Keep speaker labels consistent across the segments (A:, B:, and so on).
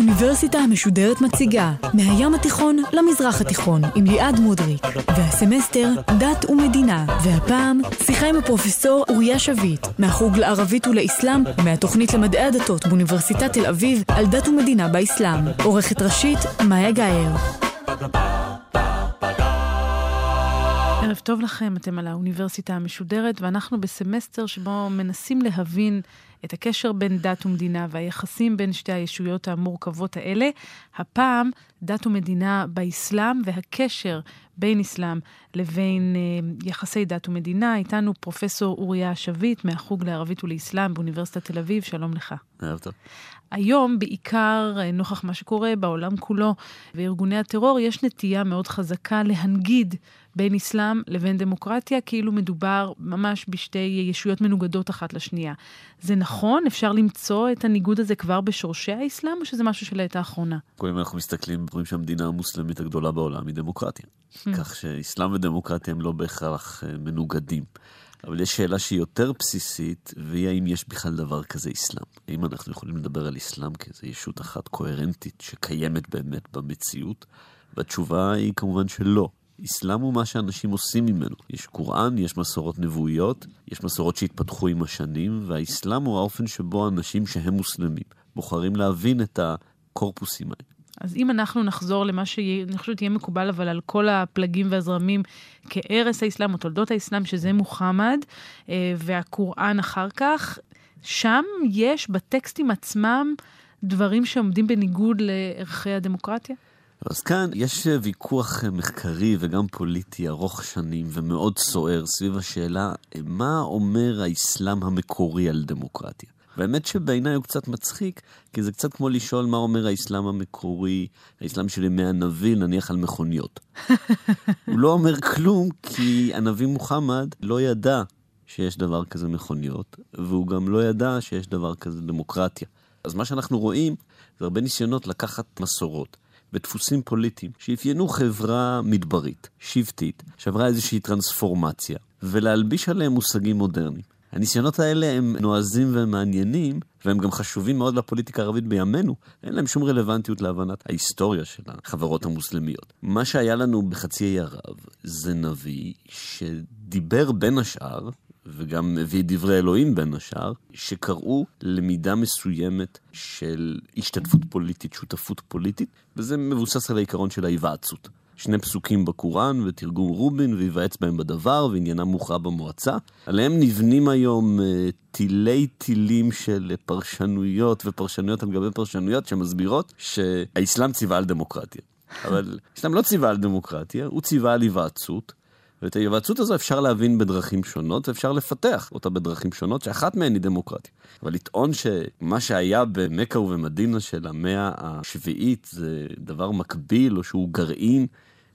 A: האוניברסיטה המשודרת מציגה מהים התיכון למזרח התיכון עם ליעד מודריק והסמסטר דת ומדינה והפעם שיחה עם הפרופסור אוריה שביט מהחוג לערבית ולאסלאם ומהתוכנית למדעי הדתות באוניברסיטת תל אביב על דת ומדינה באסלאם. עורכת ראשית מאיה גאייר. ערב טוב לכם, אתם על האוניברסיטה המשודרת ואנחנו בסמסטר שבו מנסים להבין את הקשר בין דת ומדינה והיחסים בין שתי הישויות המורכבות האלה. הפעם דת ומדינה באסלאם והקשר בין אסלאם לבין אה, יחסי דת ומדינה. איתנו פרופסור אוריה שביט מהחוג לערבית ולאסלאם באוניברסיטת תל אביב, שלום לך.
B: ערב טוב.
A: היום, בעיקר אה, נוכח מה שקורה בעולם כולו וארגוני הטרור, יש נטייה מאוד חזקה להנגיד בין אסלאם לבין דמוקרטיה, כאילו מדובר ממש בשתי ישויות מנוגדות אחת לשנייה. זה נכון? אפשר למצוא את הניגוד הזה כבר בשורשי האסלאם, או שזה משהו של העת האחרונה?
B: קודם אנחנו מסתכלים, רואים שהמדינה המוסלמית הגדולה בעולם היא דמוקרטיה. Hmm. כך שאסלאם ודמוקרטיה הם לא בהכרח אה, מנוגדים. אבל יש שאלה שהיא יותר בסיסית, והיא האם יש בכלל דבר כזה אסלאם. האם אנחנו יכולים לדבר על אסלאם כאיזו ישות אחת קוהרנטית שקיימת באמת במציאות? והתשובה היא כמובן שלא. אסלאם הוא מה שאנשים עושים ממנו. יש קוראן, יש מסורות נבואיות, יש מסורות שהתפתחו עם השנים, והאסלאם הוא האופן שבו אנשים שהם מוסלמים בוחרים להבין את הקורפוסים האלה.
A: אז אם אנחנו נחזור למה שאני חושבת יהיה מקובל, אבל על כל הפלגים והזרמים כערש האסלאם או תולדות האסלאם, שזה מוחמד, אה, והקוראן אחר כך, שם יש בטקסטים עצמם דברים שעומדים בניגוד לערכי הדמוקרטיה?
B: אז כאן יש ויכוח מחקרי וגם פוליטי ארוך שנים ומאוד סוער סביב השאלה מה אומר האסלאם המקורי על דמוקרטיה. והאמת שבעיניי הוא קצת מצחיק, כי זה קצת כמו לשאול מה אומר האסלאם המקורי, האסלאם של ימי הנביא, נניח על מכוניות. הוא לא אומר כלום, כי הנביא מוחמד לא ידע שיש דבר כזה מכוניות, והוא גם לא ידע שיש דבר כזה דמוקרטיה. אז מה שאנחנו רואים זה הרבה ניסיונות לקחת מסורות. ודפוסים פוליטיים שאפיינו חברה מדברית, שבטית, שעברה איזושהי טרנספורמציה, ולהלביש עליהם מושגים מודרניים. הניסיונות האלה הם נועזים ומעניינים, והם גם חשובים מאוד לפוליטיקה הערבית בימינו. אין להם שום רלוונטיות להבנת ההיסטוריה של החברות המוסלמיות. מה שהיה לנו בחצי האי ערב זה נביא שדיבר בין השאר, וגם מביא דברי אלוהים בין השאר, שקראו למידה מסוימת של השתתפות פוליטית, שותפות פוליטית, וזה מבוסס על העיקרון של ההיוועצות. שני פסוקים בקוראן ותרגום רובין וייוועץ בהם בדבר ועניינם מוכרע במועצה. עליהם נבנים היום אה, תילי תילים של פרשנויות ופרשנויות על גבי פרשנויות שמסבירות שהאסלאם ציווה על דמוקרטיה. אבל האסלאם לא ציווה על דמוקרטיה, הוא ציווה על היוועצות. ואת ההיוועצות הזו אפשר להבין בדרכים שונות, ואפשר לפתח אותה בדרכים שונות, שאחת מהן היא דמוקרטיה. אבל לטעון שמה שהיה במכה ובמדינה של המאה השביעית זה דבר מקביל, או שהוא גרעין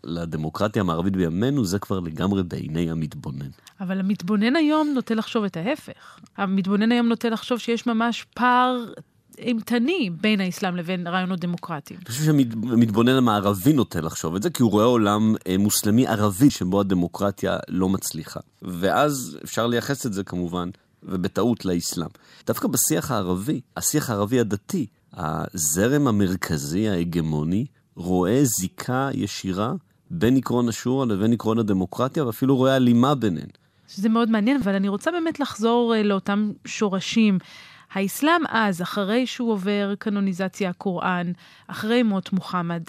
B: לדמוקרטיה המערבית בימינו, זה כבר לגמרי בעיני המתבונן.
A: אבל המתבונן היום נוטה לחשוב את ההפך. המתבונן היום נוטה לחשוב שיש ממש פער אימתני בין האסלאם לבין רעיונות דמוקרטיים.
B: אני חושב שהמתבונן המערבי נוטה לחשוב את זה, כי הוא רואה עולם אה, מוסלמי ערבי שבו הדמוקרטיה לא מצליחה. ואז אפשר לייחס את זה כמובן, ובטעות, לאסלאם. דווקא בשיח הערבי, השיח הערבי הדתי, הזרם המרכזי ההגמוני רואה זיקה ישירה בין עקרון השורא לבין עקרון הדמוקרטיה, ואפילו רואה הלימה ביניהן.
A: שזה מאוד מעניין, אבל אני רוצה באמת לחזור uh, לאותם שורשים. האסלאם אז, אחרי שהוא עובר קנוניזציה הקוראן, אחרי מות מוחמד,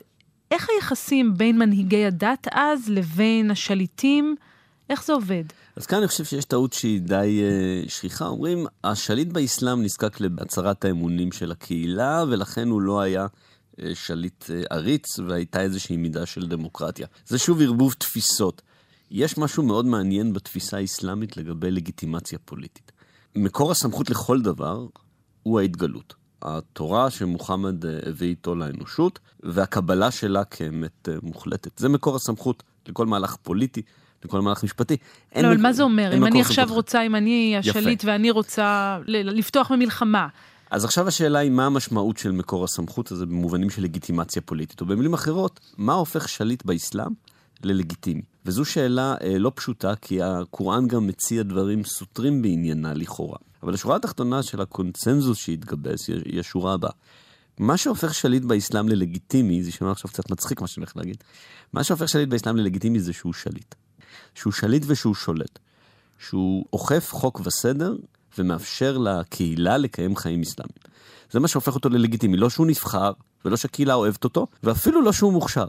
A: איך היחסים בין מנהיגי הדת אז לבין השליטים, איך זה עובד?
B: אז כאן אני חושב שיש טעות שהיא די uh, שכיחה. אומרים, השליט באסלאם נזקק להצהרת האמונים של הקהילה, ולכן הוא לא היה אה, שליט אה, עריץ והייתה איזושהי מידה של דמוקרטיה. זה שוב ערבוב תפיסות. יש משהו מאוד מעניין בתפיסה האסלאמית לגבי לגיטימציה פוליטית. מקור הסמכות לכל דבר הוא ההתגלות. התורה שמוחמד אה, הביא איתו לאנושות, והקבלה שלה כאמת מוחלטת. זה מקור הסמכות לכל מהלך פוליטי, לכל מהלך משפטי.
A: לא, אבל
B: מק-
A: מה זה אומר? אם אני עכשיו
B: סמכות.
A: רוצה, אם אני השליט ואני רוצה לפתוח במלחמה,
B: אז עכשיו השאלה היא מה המשמעות של מקור הסמכות הזה במובנים של לגיטימציה פוליטית, או במילים אחרות, מה הופך שליט באסלאם ללגיטימי? וזו שאלה אה, לא פשוטה, כי הקוראן גם מציע דברים סותרים בעניינה לכאורה. אבל השורה התחתונה של הקונצנזוס שהתגבש היא השורה הבאה. מה שהופך שליט באסלאם ללגיטימי, זה יישמע עכשיו קצת מצחיק מה שאני הולך להגיד, מה שהופך שליט באסלאם ללגיטימי זה שהוא שליט. שהוא שליט ושהוא שולט. שהוא אוכף חוק וסדר ומאפשר לקהילה לקיים חיים אסלאמיים. זה מה שהופך אותו ללגיטימי, לא שהוא נבחר, ולא שהקהילה אוהבת אותו, ואפילו לא שהוא מוכשר.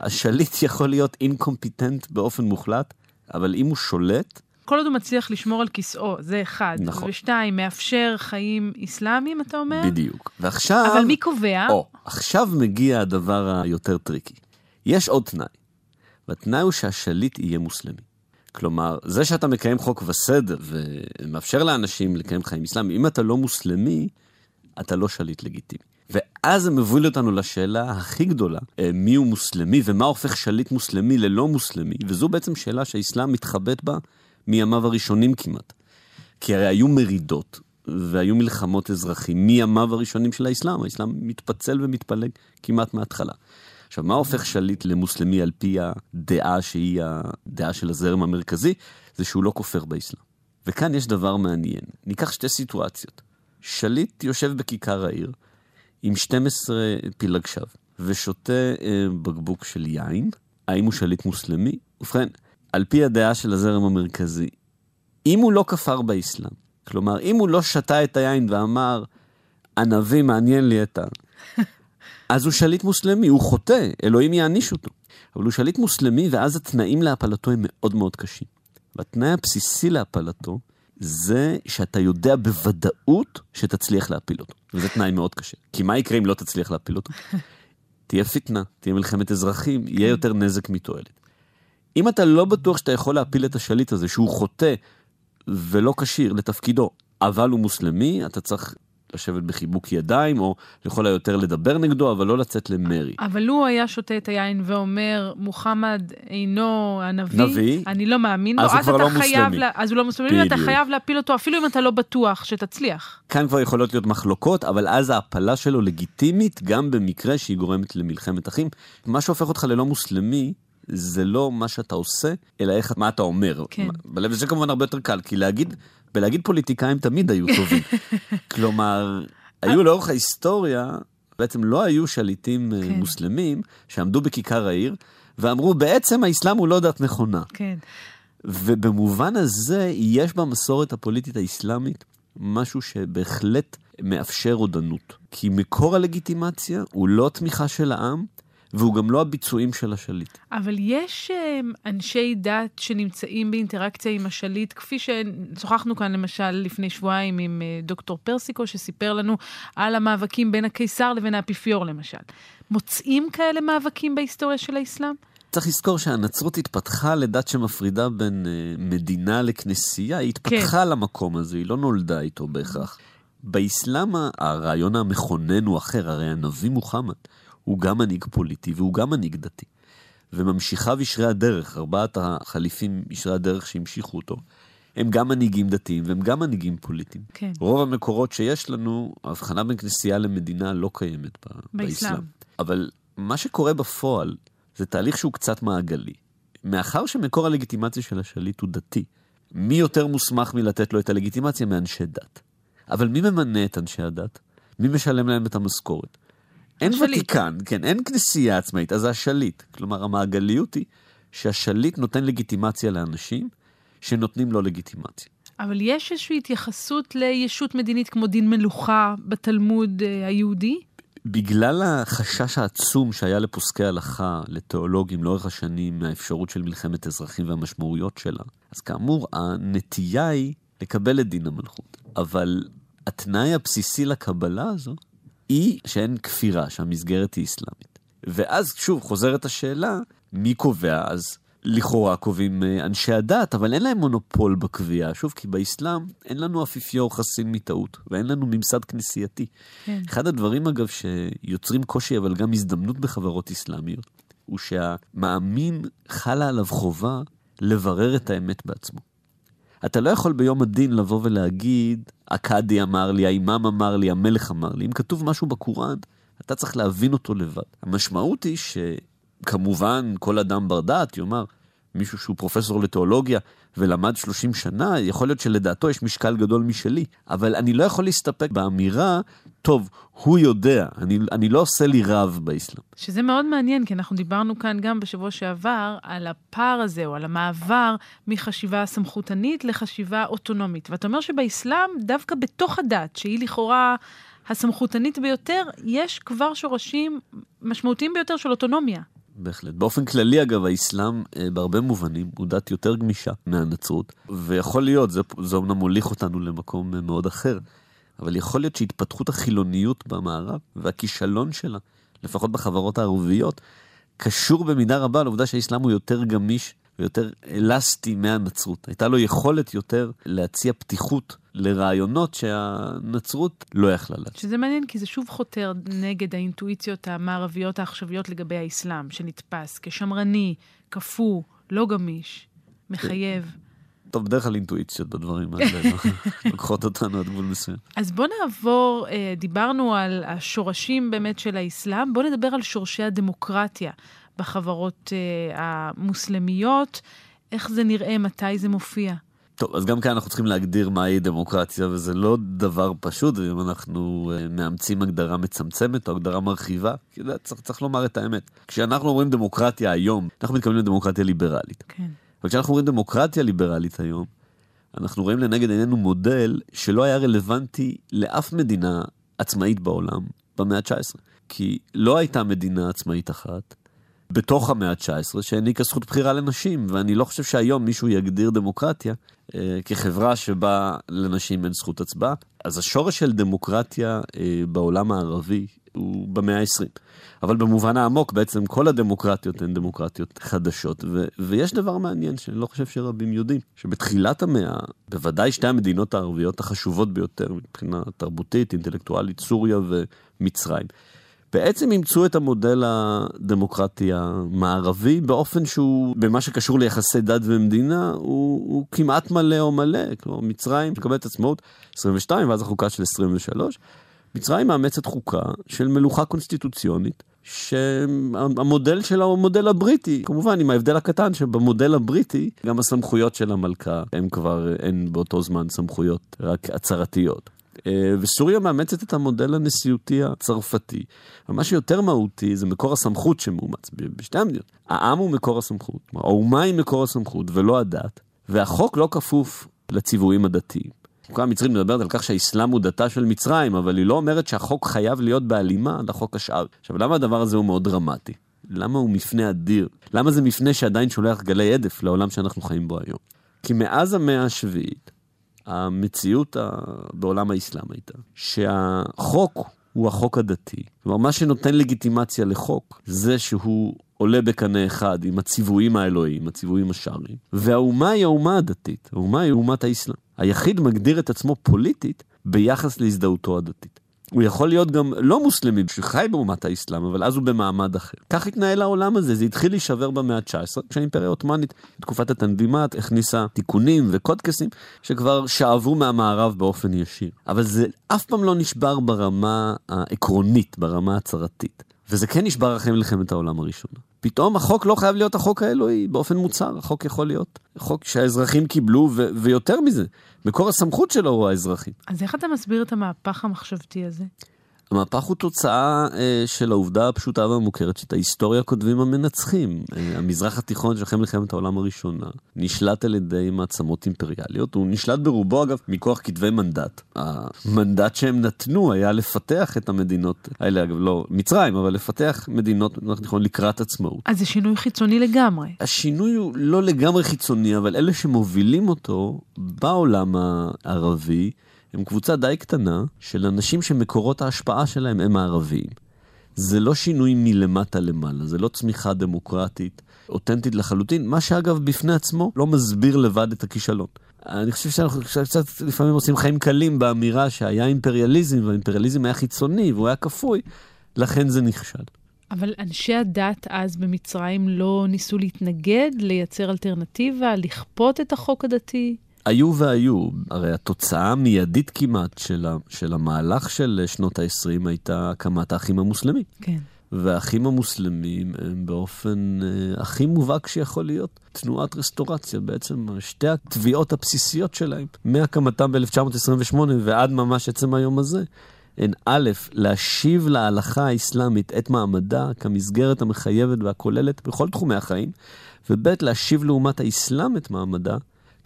B: השליט יכול להיות אינקומפיטנט באופן מוחלט, אבל אם הוא שולט,
A: כל עוד הוא מצליח לשמור על כיסאו, זה אחד.
B: נכון.
A: ושתיים, מאפשר חיים אסלאמיים, אתה אומר?
B: בדיוק. ועכשיו...
A: אבל מי קובע?
B: או, עכשיו מגיע הדבר היותר טריקי. יש עוד תנאי, והתנאי הוא שהשליט יהיה מוסלמי. כלומר, זה שאתה מקיים חוק וסדר ומאפשר לאנשים לקיים חיים אסלאמיים, אם אתה לא מוסלמי, אתה לא שליט לגיטימי. ואז זה מוביל אותנו לשאלה הכי גדולה, אה, מי הוא מוסלמי ומה הופך שליט מוסלמי ללא מוסלמי, וזו בעצם שאלה שהאסלאם מתחבט בה מימיו הראשונים כמעט. כי הרי היו מרידות והיו מלחמות אזרחים מימיו הראשונים של האסלאם. האסלאם מתפצל ומתפלג כמעט מההתחלה. עכשיו, מה הופך שליט למוסלמי על פי הדעה שהיא הדעה של הזרם המרכזי? זה שהוא לא כופר באסלאם. וכאן יש דבר מעניין. ניקח שתי סיטואציות. שליט יושב בכיכר העיר עם 12 פילגשיו ושותה אה, בקבוק של יין. האם הוא שליט מוסלמי? ובכן, על פי הדעה של הזרם המרכזי, אם הוא לא כפר באסלאם, כלומר, אם הוא לא שתה את היין ואמר, ענבי מעניין לי את ה... אז הוא שליט מוסלמי, הוא חוטא, אלוהים יעניש אותו. אבל הוא שליט מוסלמי, ואז התנאים להפלתו הם מאוד מאוד קשים. והתנאי הבסיסי להפלתו, זה שאתה יודע בוודאות שתצליח להפיל אותו. וזה תנאי מאוד קשה. כי מה יקרה אם לא תצליח להפיל אותו? תהיה פיתנה, תהיה מלחמת אזרחים, יהיה יותר נזק מתועלת. אם אתה לא בטוח שאתה יכול להפיל את השליט הזה, שהוא חוטא ולא כשיר לתפקידו, אבל הוא מוסלמי, אתה צריך לשבת בחיבוק ידיים, או לכל היותר לדבר נגדו, אבל לא לצאת למרי.
A: אבל הוא היה שותה את היין ואומר, מוחמד אינו הנביא,
B: נביא.
A: אני לא מאמין
B: אז הוא כבר
A: אתה
B: לא
A: חייב. לה- אז הוא לא מוסלמי,
B: בדיוק.
A: חייב להפיל אותו, אפילו אם אתה לא בטוח שתצליח.
B: כאן כבר יכולות להיות מחלוקות, אבל אז ההפלה שלו לגיטימית, גם במקרה שהיא גורמת למלחמת אחים. מה שהופך אותך ללא מוסלמי, זה לא מה שאתה עושה, אלא איך, מה אתה אומר.
A: כן.
B: בלב זה כמובן הרבה יותר קל, כי להגיד, בלהגיד פוליטיקאים תמיד היו טובים. כלומר, היו לאורך ההיסטוריה, בעצם לא היו שליטים אה,
A: כן.
B: מוסלמים שעמדו בכיכר העיר, ואמרו, בעצם האסלאם הוא לא דת נכונה.
A: כן.
B: ובמובן הזה, יש במסורת הפוליטית האסלאמית משהו שבהחלט מאפשר רודנות. כי מקור הלגיטימציה הוא לא תמיכה של העם, והוא גם לא הביצועים של השליט.
A: אבל יש אה, אנשי דת שנמצאים באינטראקציה עם השליט, כפי ששוחחנו כאן למשל לפני שבועיים עם אה, דוקטור פרסיקו, שסיפר לנו על המאבקים בין הקיסר לבין האפיפיור למשל. מוצאים כאלה מאבקים בהיסטוריה של האסלאם?
B: צריך לזכור שהנצרות התפתחה לדת שמפרידה בין אה, מדינה לכנסייה, היא התפתחה כן. למקום הזה, היא לא נולדה איתו בהכרח. באסלאם הרעיון המכונן הוא אחר, הרי הנביא מוחמד הוא גם מנהיג פוליטי והוא גם מנהיג דתי. וממשיכיו ישרי הדרך, ארבעת החליפים ישרי הדרך שהמשיכו אותו, הם גם מנהיגים דתיים והם גם מנהיגים פוליטיים.
A: כן.
B: רוב המקורות שיש לנו, ההבחנה בין כנסייה למדינה לא קיימת ב-
A: באסלאם.
B: באסלאם. אבל מה שקורה בפועל זה תהליך שהוא קצת מעגלי. מאחר שמקור הלגיטימציה של השליט הוא דתי, מי יותר מוסמך מלתת לו את הלגיטימציה מאנשי דת? אבל מי ממנה את אנשי הדת? מי משלם להם את המשכורת? אין
A: השליט.
B: ותיקן, כן, אין כנסייה עצמאית, אז זה השליט. כלומר, המעגליות היא שהשליט נותן לגיטימציה לאנשים שנותנים לו לגיטימציה.
A: אבל יש איזושהי התייחסות לישות מדינית כמו דין מלוכה בתלמוד אה, היהודי?
B: בגלל החשש העצום שהיה לפוסקי הלכה, לתיאולוגים לאורך השנים, מהאפשרות של מלחמת אזרחים והמשמעויות שלה, אז כאמור, הנטייה היא לקבל את דין המלכות. אבל התנאי הבסיסי לקבלה הזו היא שאין כפירה, שהמסגרת היא אסלאמית. ואז שוב חוזרת השאלה, מי קובע? אז לכאורה קובעים אה, אנשי הדת, אבל אין להם מונופול בקביעה. שוב, כי באסלאם אין לנו אפיפיור חסין מטעות, ואין לנו ממסד כנסייתי.
A: כן.
B: אחד הדברים, אגב, שיוצרים קושי, אבל גם הזדמנות בחברות אסלאמיות, הוא שהמאמין חלה עליו חובה לברר את האמת בעצמו. אתה לא יכול ביום הדין לבוא ולהגיד, הקאדי אמר לי, האימאם אמר לי, המלך אמר לי. אם כתוב משהו בקוראן, אתה צריך להבין אותו לבד. המשמעות היא שכמובן כל אדם בר דעת יאמר, מישהו שהוא פרופסור לתיאולוגיה ולמד 30 שנה, יכול להיות שלדעתו יש משקל גדול משלי, אבל אני לא יכול להסתפק באמירה, טוב, הוא יודע, אני, אני לא עושה לי רב באסלאם.
A: שזה מאוד מעניין, כי אנחנו דיברנו כאן גם בשבוע שעבר על הפער הזה, או על המעבר מחשיבה סמכותנית לחשיבה אוטונומית. ואתה אומר שבאסלאם, דווקא בתוך הדת, שהיא לכאורה הסמכותנית ביותר, יש כבר שורשים משמעותיים ביותר של אוטונומיה.
B: בהחלט. באופן כללי, אגב, האסלאם, אה, בהרבה מובנים, הוא דת יותר גמישה מהנצרות, ויכול להיות, זה, זה אומנם מוליך אותנו למקום אה, מאוד אחר, אבל יכול להיות שהתפתחות החילוניות במערב והכישלון שלה, לפחות בחברות הערביות, קשור במידה רבה לעובדה שהאסלאם הוא יותר גמיש ויותר אלסטי מהנצרות. הייתה לו יכולת יותר להציע פתיחות לרעיונות שהנצרות לא יכלה להציע.
A: שזה מעניין, כי זה שוב חותר נגד האינטואיציות המערביות העכשוויות לגבי האסלאם, שנתפס כשמרני, קפוא, לא גמיש, מחייב.
B: טוב, בדרך כלל אינטואיציות בדברים האלה לא? לוקחות אותנו עד גבול מסוים.
A: אז בוא נעבור, אה, דיברנו על השורשים באמת של האסלאם, בוא נדבר על שורשי הדמוקרטיה בחברות אה, המוסלמיות, איך זה נראה, מתי זה מופיע.
B: טוב, אז גם כאן אנחנו צריכים להגדיר מהי דמוקרטיה, וזה לא דבר פשוט, ואם אנחנו uh, מאמצים הגדרה מצמצמת או הגדרה מרחיבה, כי צריך, צריך לומר את האמת. כשאנחנו אומרים דמוקרטיה היום, אנחנו מתכוונים לדמוקרטיה ליברלית.
A: כן.
B: וכשאנחנו אומרים דמוקרטיה ליברלית היום, אנחנו רואים לנגד עינינו מודל שלא היה רלוונטי לאף מדינה עצמאית בעולם במאה ה-19. כי לא הייתה מדינה עצמאית אחת, בתוך המאה ה-19 שהעניקה זכות בחירה לנשים, ואני לא חושב שהיום מישהו יגדיר דמוקרטיה אה, כחברה שבה לנשים אין זכות הצבעה. אז השורש של דמוקרטיה אה, בעולם הערבי הוא במאה ה-20. אבל במובן העמוק בעצם כל הדמוקרטיות הן דמוקרטיות חדשות. ו- ויש דבר מעניין שאני לא חושב שרבים יודעים, שבתחילת המאה, בוודאי שתי המדינות הערביות החשובות ביותר מבחינה תרבותית, אינטלקטואלית, סוריה ומצרים. בעצם אימצו את המודל הדמוקרטי המערבי באופן שהוא, במה שקשור ליחסי דת ומדינה, הוא, הוא כמעט מלא או מלא. כלומר, מצרים מקבלת עצמאות 22 ואז החוקה של 23. מצרים מאמצת חוקה של מלוכה קונסטיטוציונית, שהמודל שלה הוא המודל הבריטי. כמובן, עם ההבדל הקטן שבמודל הבריטי, גם הסמכויות של המלכה הן כבר, אין באותו זמן סמכויות רק הצהרתיות. אה, וסוריה מאמצת את המודל הנשיאותי הצרפתי. ומה שיותר מהותי זה מקור הסמכות שמאומץ בשתי המדינות. העם הוא מקור הסמכות, האומה היא מקור הסמכות ולא הדת, והחוק לא כפוף לציוויים הדתיים. החוקה המצרית מדברת על כך שהאסלאם הוא דתה של מצרים, אבל היא לא אומרת שהחוק חייב להיות בהלימה לחוק השאר. עכשיו, למה הדבר הזה הוא מאוד דרמטי? למה הוא מפנה אדיר? למה זה מפנה שעדיין שולח גלי הדף לעולם שאנחנו חיים בו היום? כי מאז המאה השביעית, המציאות בעולם האסלאם הייתה שהחוק הוא החוק הדתי. כלומר, מה שנותן לגיטימציה לחוק זה שהוא עולה בקנה אחד עם הציוויים האלוהיים, הציוויים השאריים, והאומה היא האומה הדתית, האומה היא אומת האסלאם. היחיד מגדיר את עצמו פוליטית ביחס להזדהותו הדתית. הוא יכול להיות גם לא מוסלמי שחי באומת האסלאם, אבל אז הוא במעמד אחר. כך התנהל העולם הזה, זה התחיל להישבר במאה ה-19, כשהאימפריה העות'מאנית, תקופת התנדימת, הכניסה תיקונים וקודקסים, שכבר שאבו מהמערב באופן ישיר. אבל זה אף פעם לא נשבר ברמה העקרונית, ברמה הצהרתית. וזה כן נשבר אחרי מלחמת העולם הראשונה. פתאום החוק לא חייב להיות החוק האלוהי באופן מוצהר, החוק יכול להיות חוק שהאזרחים קיבלו, ו- ויותר מזה, מקור הסמכות שלו הוא האזרחים.
A: אז איך אתה מסביר את המהפך המחשבתי הזה?
B: המהפך הוא תוצאה אה, של העובדה הפשוטה והמוכרת שאת ההיסטוריה כותבים המנצחים. אה, המזרח התיכון של אחרי מלחמת העולם הראשונה נשלט על ידי מעצמות אימפריאליות, הוא נשלט ברובו אגב מכוח כתבי מנדט. המנדט שהם נתנו היה לפתח את המדינות האלה, אגב לא מצרים, אבל לפתח מדינות במזרח התיכון לקראת עצמאות.
A: אז זה שינוי חיצוני לגמרי.
B: השינוי הוא לא לגמרי חיצוני, אבל אלה שמובילים אותו בעולם הערבי, הם קבוצה די קטנה של אנשים שמקורות ההשפעה שלהם הם הערביים. זה לא שינוי מלמטה למעלה, זה לא צמיחה דמוקרטית, אותנטית לחלוטין, מה שאגב בפני עצמו לא מסביר לבד את הכישלון. אני חושב שאנחנו קצת לפעמים עושים חיים קלים באמירה שהיה אימפריאליזם, והאימפריאליזם היה חיצוני והוא היה כפוי, לכן זה נכשל.
A: אבל אנשי הדת אז במצרים לא ניסו להתנגד, לייצר אלטרנטיבה, לכפות את החוק הדתי?
B: היו והיו, הרי התוצאה המיידית כמעט של, ה, של המהלך של שנות ה-20 הייתה הקמת האחים המוסלמים.
A: כן.
B: והאחים המוסלמים הם באופן אה, הכי מובהק שיכול להיות תנועת רסטורציה, בעצם שתי התביעות הבסיסיות שלהם, מהקמתם ב-1928 ועד ממש עצם היום הזה, הן א', להשיב להלכה האסלאמית את מעמדה כמסגרת המחייבת והכוללת בכל תחומי החיים, וב', להשיב לאומת האסלאם את מעמדה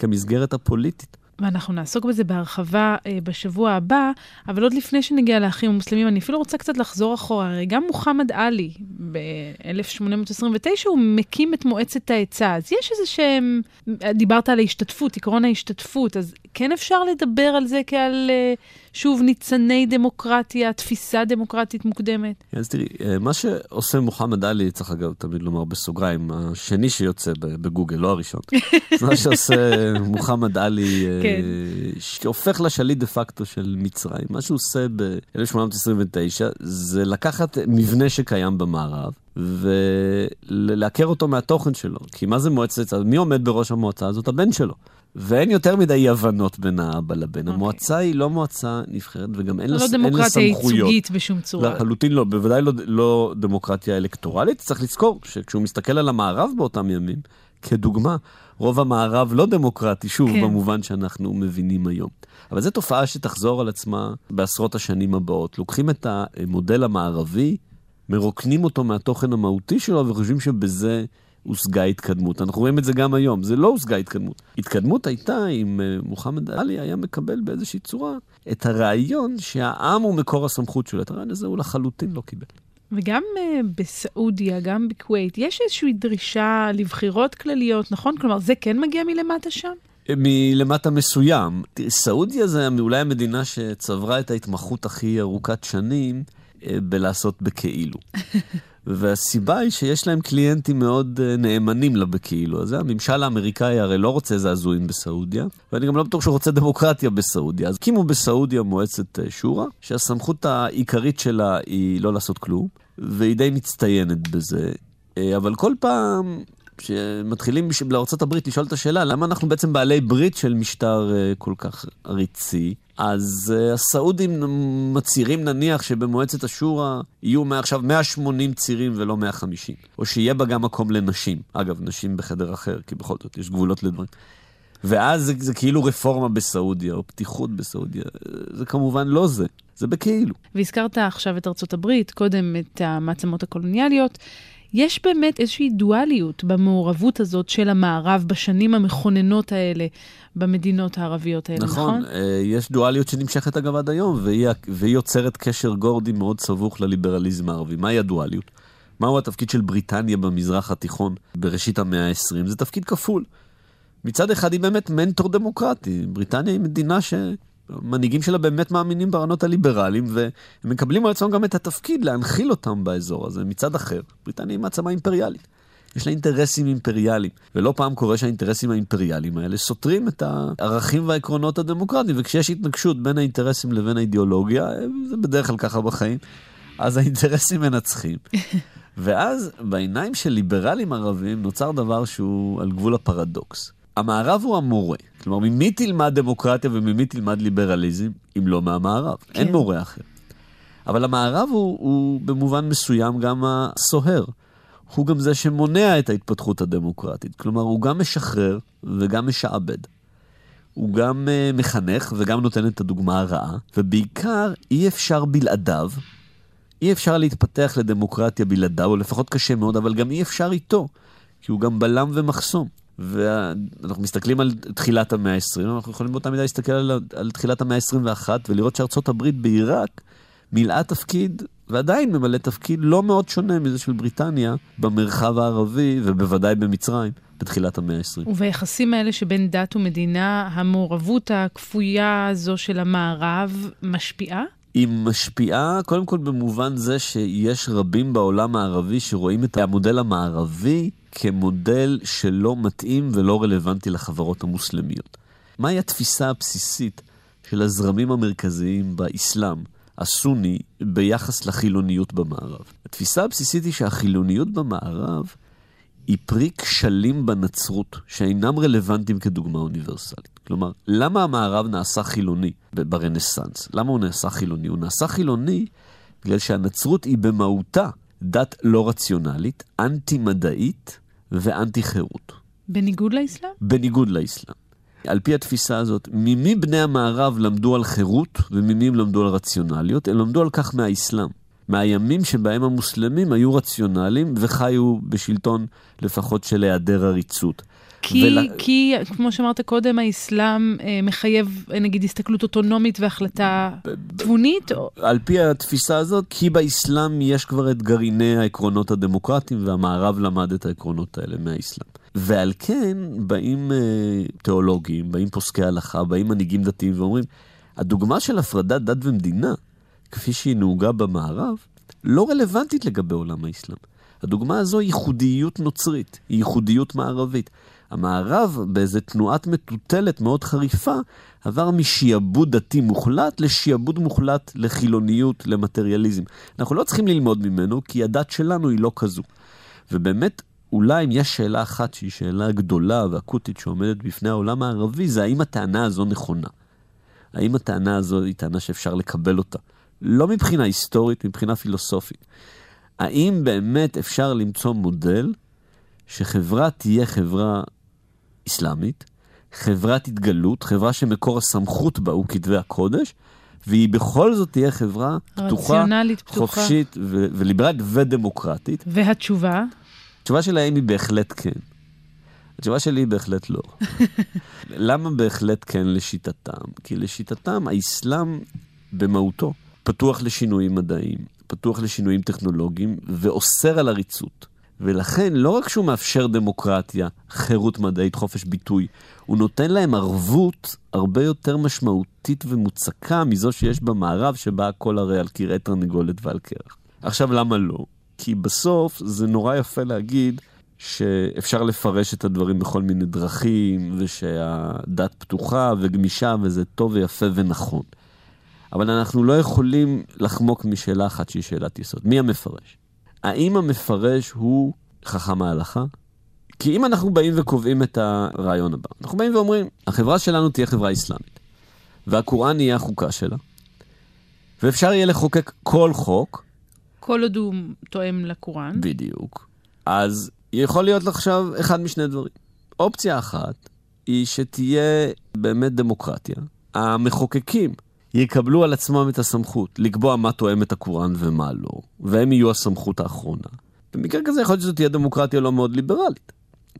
B: כמסגרת הפוליטית.
A: ואנחנו נעסוק בזה בהרחבה אה, בשבוע הבא, אבל עוד לפני שנגיע לאחים המוסלמים, אני אפילו רוצה קצת לחזור אחורה. הרי גם מוחמד עלי, ב-1829, הוא מקים את מועצת העצה. אז יש איזה שהם... דיברת על ההשתתפות, עקרון ההשתתפות, אז כן אפשר לדבר על זה כעל, אה, שוב, ניצני דמוקרטיה, תפיסה דמוקרטית מוקדמת?
B: אז תראי, אה, מה שעושה מוחמד עלי, צריך אגב תמיד לומר בסוגריים, השני שיוצא בגוגל, לא הראשון. מה שעושה מוחמד עלי, אה, כן. שהופך לשליט דה פקטו של מצרים, מה שהוא עושה ב-1829 זה לקחת מבנה שקיים במערב. ולעקר אותו מהתוכן שלו. כי מה זה מועצת, מי עומד בראש המועצה הזאת? הבן שלו. ואין יותר מדי אי הבנות בין האבא לבן. Okay. אוקיי. המועצה היא לא מועצה נבחרת, וגם אין לה סמכויות.
A: לא דמוקרטיה ייצוגית בשום צורה.
B: לחלוטין לא, בוודאי לא, לא דמוקרטיה אלקטורלית. צריך לזכור שכשהוא מסתכל על המערב באותם ימים, כדוגמה, רוב המערב לא דמוקרטי, שוב, כן. במובן שאנחנו מבינים היום. אבל זו תופעה שתחזור על עצמה בעשרות השנים הבאות. לוקחים את המודל המערבי, מרוקנים אותו מהתוכן המהותי שלו וחושבים שבזה הושגה התקדמות. אנחנו רואים את זה גם היום, זה לא הושגה התקדמות. התקדמות הייתה אם אה, מוחמד עלי היה מקבל באיזושהי צורה את הרעיון שהעם הוא מקור הסמכות שלו. את הרעיון הזה הוא לחלוטין לא קיבל.
A: וגם uh, בסעודיה, גם בכווית, יש איזושהי דרישה לבחירות כלליות, נכון? כלומר, זה כן מגיע מלמטה שם?
B: אה, מלמטה מסוים. סעודיה זה אולי המדינה שצברה את ההתמחות הכי ארוכת שנים בלעשות בכאילו. והסיבה היא שיש להם קליינטים מאוד uh, נאמנים לה בכאילו. אז הממשל האמריקאי הרי לא רוצה זעזועים בסעודיה, ואני גם לא בטוח שהוא רוצה דמוקרטיה בסעודיה. אז הקימו בסעודיה מועצת uh, שורא, שהסמכות העיקרית שלה היא לא לעשות כלום, והיא די מצטיינת בזה. Uh, אבל כל פעם שמתחילים לארה"ב לשאול את השאלה, למה אנחנו בעצם בעלי ברית של משטר כל כך עריצי? אז uh, הסעודים מצהירים נניח שבמועצת השורא יהיו מעכשיו 180 צירים ולא 150, או שיהיה בה גם מקום לנשים. אגב, נשים בחדר אחר, כי בכל זאת יש גבולות לדברים. ואז זה, זה כאילו רפורמה בסעודיה, או פתיחות בסעודיה. זה כמובן לא זה, זה בכאילו.
A: והזכרת עכשיו את ארצות הברית, קודם את המעצמות הקולוניאליות. יש באמת איזושהי דואליות במעורבות הזאת של המערב בשנים המכוננות האלה במדינות הערביות האלה, נכון? נכון,
B: אה, יש דואליות שנמשכת אגב עד היום, והיא, והיא יוצרת קשר גורדי מאוד סבוך לליברליזם הערבי. מהי הדואליות? מהו התפקיד של בריטניה במזרח התיכון בראשית המאה ה-20? זה תפקיד כפול. מצד אחד היא באמת מנטור דמוקרטי. בריטניה היא מדינה ש... המנהיגים שלה באמת מאמינים ברעיונות הליברליים, והם מקבלים על עצמם גם את התפקיד להנחיל אותם באזור הזה. מצד אחר, בריטניה היא מעצמה אימפריאלית. יש לה אינטרסים אימפריאליים, ולא פעם קורה שהאינטרסים האימפריאליים האלה סותרים את הערכים והעקרונות הדמוקרטיים, וכשיש התנגשות בין האינטרסים לבין האידיאולוגיה, זה בדרך כלל ככה בחיים, אז האינטרסים מנצחים. ואז בעיניים של ליברלים ערבים נוצר דבר שהוא על גבול הפרדוקס. המערב הוא המורה. כלומר, ממי תלמד דמוקרטיה וממי תלמד ליברליזם, אם לא מהמערב? כן. אין מורה אחר. אבל המערב הוא, הוא במובן מסוים גם הסוהר. הוא גם זה שמונע את ההתפתחות הדמוקרטית. כלומר, הוא גם משחרר וגם משעבד. הוא גם uh, מחנך וגם נותן את הדוגמה הרעה, ובעיקר אי אפשר בלעדיו, אי אפשר להתפתח לדמוקרטיה בלעדיו, או לפחות קשה מאוד, אבל גם אי אפשר איתו, כי הוא גם בלם ומחסום. ואנחנו מסתכלים על תחילת המאה ה-20, אנחנו יכולים באותה מידה להסתכל על, על תחילת המאה ה-21 ולראות שארצות הברית בעיראק מילאה תפקיד, ועדיין ממלא תפקיד לא מאוד שונה מזה של בריטניה במרחב הערבי ובוודאי במצרים. בתחילת המאה ה-20.
A: וביחסים האלה שבין דת ומדינה, המעורבות הכפויה הזו של המערב משפיעה?
B: היא משפיעה קודם כל במובן זה שיש רבים בעולם הערבי שרואים את המודל המערבי כמודל שלא מתאים ולא רלוונטי לחברות המוסלמיות. מהי התפיסה הבסיסית של הזרמים המרכזיים באסלאם הסוני ביחס לחילוניות במערב. התפיסה הבסיסית היא שהחילוניות במערב היא פרי כשלים בנצרות שאינם רלוונטיים כדוגמה אוניברסלית. כלומר, למה המערב נעשה חילוני ברנסאנס? למה הוא נעשה חילוני? הוא נעשה חילוני בגלל שהנצרות היא במהותה דת לא רציונלית, אנטי-מדעית ואנטי-חירות.
A: בניגוד לאסלאם?
B: בניגוד לאסלאם. על פי התפיסה הזאת, ממי בני המערב למדו על חירות וממי הם למדו על רציונליות? הם למדו על כך מהאסלאם. מהימים שבהם המוסלמים היו רציונליים וחיו בשלטון לפחות של היעדר עריצות.
A: כי, ול... כי, כמו שאמרת קודם, האסלאם אה, מחייב, אה, נגיד, הסתכלות אוטונומית והחלטה תבונית? או...
B: על פי התפיסה הזאת, כי באסלאם יש כבר את גרעיני העקרונות הדמוקרטיים, והמערב למד את העקרונות האלה מהאסלאם. ועל כן באים אה, תיאולוגים, באים פוסקי הלכה, באים מנהיגים דתיים ואומרים, הדוגמה של הפרדת דת ומדינה, כפי שהיא נהוגה במערב, לא רלוונטית לגבי עולם האסלאם. הדוגמה הזו היא ייחודיות נוצרית, היא ייחודיות מערבית. המערב, באיזה תנועת מטוטלת מאוד חריפה, עבר משעבוד דתי מוחלט לשעבוד מוחלט לחילוניות, למטריאליזם. אנחנו לא צריכים ללמוד ממנו, כי הדת שלנו היא לא כזו. ובאמת, אולי אם יש שאלה אחת שהיא שאלה גדולה ואקוטית שעומדת בפני העולם הערבי, זה האם הטענה הזו נכונה. האם הטענה הזו היא טענה שאפשר לקבל אותה? לא מבחינה היסטורית, מבחינה פילוסופית. האם באמת אפשר למצוא מודל שחברה תהיה חברה אסלאמית, חברת התגלות, חברה שמקור הסמכות בה הוא כתבי הקודש, והיא בכל זאת תהיה חברה פתוחה, פתוחה. חופשית ו- וליברלית ודמוקרטית.
A: והתשובה?
B: התשובה שלהם היא בהחלט כן. התשובה שלי היא בהחלט לא. למה בהחלט כן לשיטתם? כי לשיטתם האסלאם במהותו פתוח לשינויים מדעיים, פתוח לשינויים טכנולוגיים ואוסר על עריצות. ולכן לא רק שהוא מאפשר דמוקרטיה, חירות מדעית, חופש ביטוי, הוא נותן להם ערבות הרבה יותר משמעותית ומוצקה מזו שיש במערב, שבה הכל הרי על כרעי תרנגולת ועל קרח. עכשיו, למה לא? כי בסוף זה נורא יפה להגיד שאפשר לפרש את הדברים בכל מיני דרכים, ושהדת פתוחה וגמישה, וזה טוב ויפה ונכון. אבל אנחנו לא יכולים לחמוק משאלה אחת שהיא שאלת יסוד. מי המפרש? האם המפרש הוא חכם ההלכה? כי אם אנחנו באים וקובעים את הרעיון הבא, אנחנו באים ואומרים, החברה שלנו תהיה חברה אסלאמית, והקוראן יהיה החוקה שלה, ואפשר יהיה לחוקק כל חוק.
A: כל עוד הוא תואם לקוראן.
B: בדיוק. אז יכול להיות עכשיו אחד משני דברים. אופציה אחת היא שתהיה באמת דמוקרטיה. המחוקקים יקבלו על עצמם את הסמכות לקבוע מה תואם את הקוראן ומה לא, והם יהיו הסמכות האחרונה. במקרה כזה יכול להיות שזו תהיה דמוקרטיה לא מאוד ליברלית.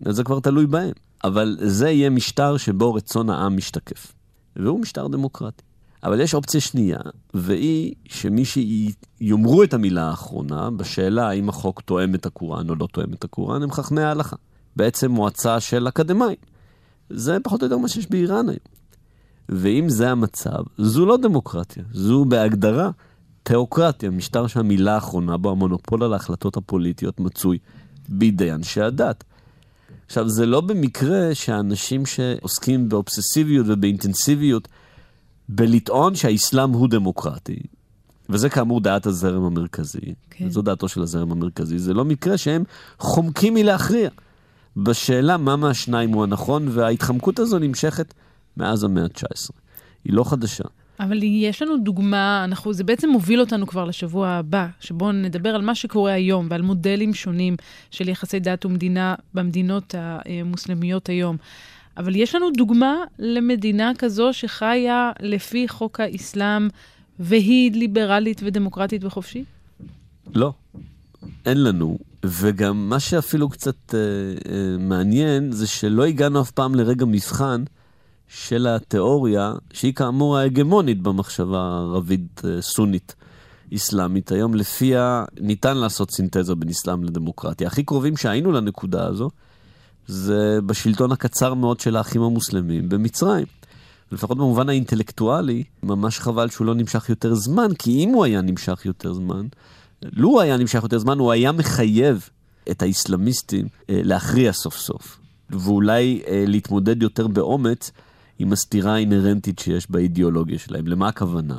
B: זה כבר תלוי בהם. אבל זה יהיה משטר שבו רצון העם משתקף. והוא משטר דמוקרטי. אבל יש אופציה שנייה, והיא שמי שיאמרו את המילה האחרונה בשאלה האם החוק תואם את הקוראן או לא תואם את הקוראן, הם חכמי ההלכה. בעצם מועצה של אקדמאים. זה פחות או יותר מה שיש באיראן היום. ואם זה המצב, זו לא דמוקרטיה, זו בהגדרה תיאוקרטיה, משטר שהמילה האחרונה בו, המונופול על ההחלטות הפוליטיות מצוי בידי אנשי הדת. עכשיו, זה לא במקרה שהאנשים שעוסקים באובססיביות ובאינטנסיביות בלטעון שהאסלאם הוא דמוקרטי, וזה כאמור דעת הזרם המרכזי, כן. זו דעתו של הזרם המרכזי, זה לא מקרה שהם חומקים מלהכריע בשאלה מה מהשניים הוא הנכון, וההתחמקות הזו נמשכת מאז המאה ה-19. היא לא חדשה.
A: אבל יש לנו דוגמה, אנחנו, זה בעצם מוביל אותנו כבר לשבוע הבא, שבו נדבר על מה שקורה היום ועל מודלים שונים של יחסי דת ומדינה במדינות המוסלמיות היום. אבל יש לנו דוגמה למדינה כזו שחיה לפי חוק האסלאם והיא ליברלית ודמוקרטית וחופשית?
B: לא, אין לנו. וגם מה שאפילו קצת אה, אה, מעניין זה שלא הגענו אף פעם לרגע מבחן של התיאוריה, שהיא כאמור ההגמונית במחשבה הערבית-סונית. אה, אסלאמית היום, לפיה ניתן לעשות סינתזה בין אסלאם לדמוקרטיה. הכי קרובים שהיינו לנקודה הזו, זה בשלטון הקצר מאוד של האחים המוסלמים במצרים. לפחות במובן האינטלקטואלי, ממש חבל שהוא לא נמשך יותר זמן, כי אם הוא היה נמשך יותר זמן, לו היה נמשך יותר זמן, הוא היה מחייב את האסלאמיסטים אה, להכריע סוף סוף, ואולי אה, להתמודד יותר באומץ עם הסתירה האינהרנטית שיש באידיאולוגיה שלהם. למה הכוונה?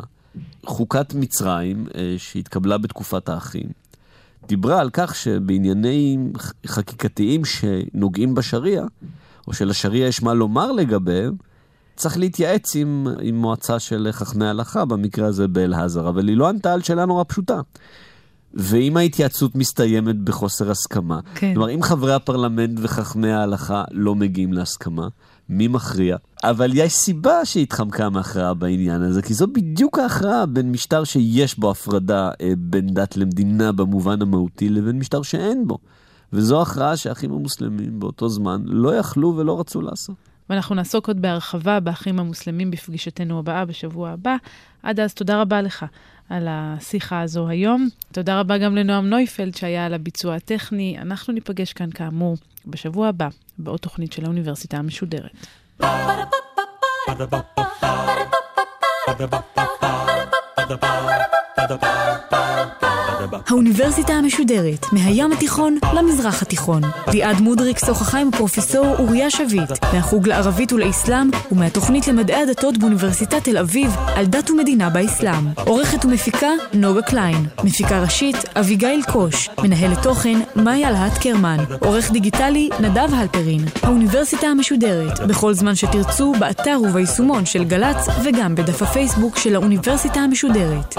B: חוקת מצרים, אה, שהתקבלה בתקופת האחים, דיברה על כך שבעניינים חקיקתיים שנוגעים בשריעה, או שלשריעה יש מה לומר לגביהם, צריך להתייעץ עם, עם מועצה של חכמי הלכה, במקרה הזה באל-עזר, אבל היא לא ענתה על שאלה נורא פשוטה. ואם ההתייעצות מסתיימת בחוסר הסכמה, כן. כלומר, אם חברי הפרלמנט וחכמי ההלכה לא מגיעים להסכמה, מי מכריע? אבל יש סיבה שהתחמקה מהכרעה בעניין הזה, כי זו בדיוק ההכרעה בין משטר שיש בו הפרדה אה, בין דת למדינה במובן המהותי, לבין משטר שאין בו. וזו הכרעה שהאחים המוסלמים באותו זמן לא יכלו ולא רצו לעשות.
C: ואנחנו נעסוק עוד בהרחבה באחים המוסלמים בפגישתנו הבאה בשבוע הבא. עד אז, תודה רבה לך על השיחה הזו היום. תודה רבה גם לנועם נויפלד שהיה על הביצוע הטכני. אנחנו ניפגש כאן כאמור בשבוע הבא בעוד תוכנית של האוניברסיטה המשודרת.
A: Ba-da-ba-ba-ba האוניברסיטה המשודרת, מהים התיכון למזרח התיכון. ליעד מודריק שוחחה עם הפרופסור אוריה שביט, מהחוג לערבית ולאסלאם ומהתוכנית למדעי הדתות באוניברסיטת תל אביב על דת ומדינה באסלאם. עורכת ומפיקה נוגה קליין. מפיקה ראשית אביגיל קוש. מנהלת תוכן מאיה להט קרמן. עורך דיגיטלי נדב הלפרין. האוניברסיטה המשודרת, בכל זמן שתרצו, באתר וביישומון של גל"צ וגם בדף הפייסבוק של האוניברסיטה המשודרת.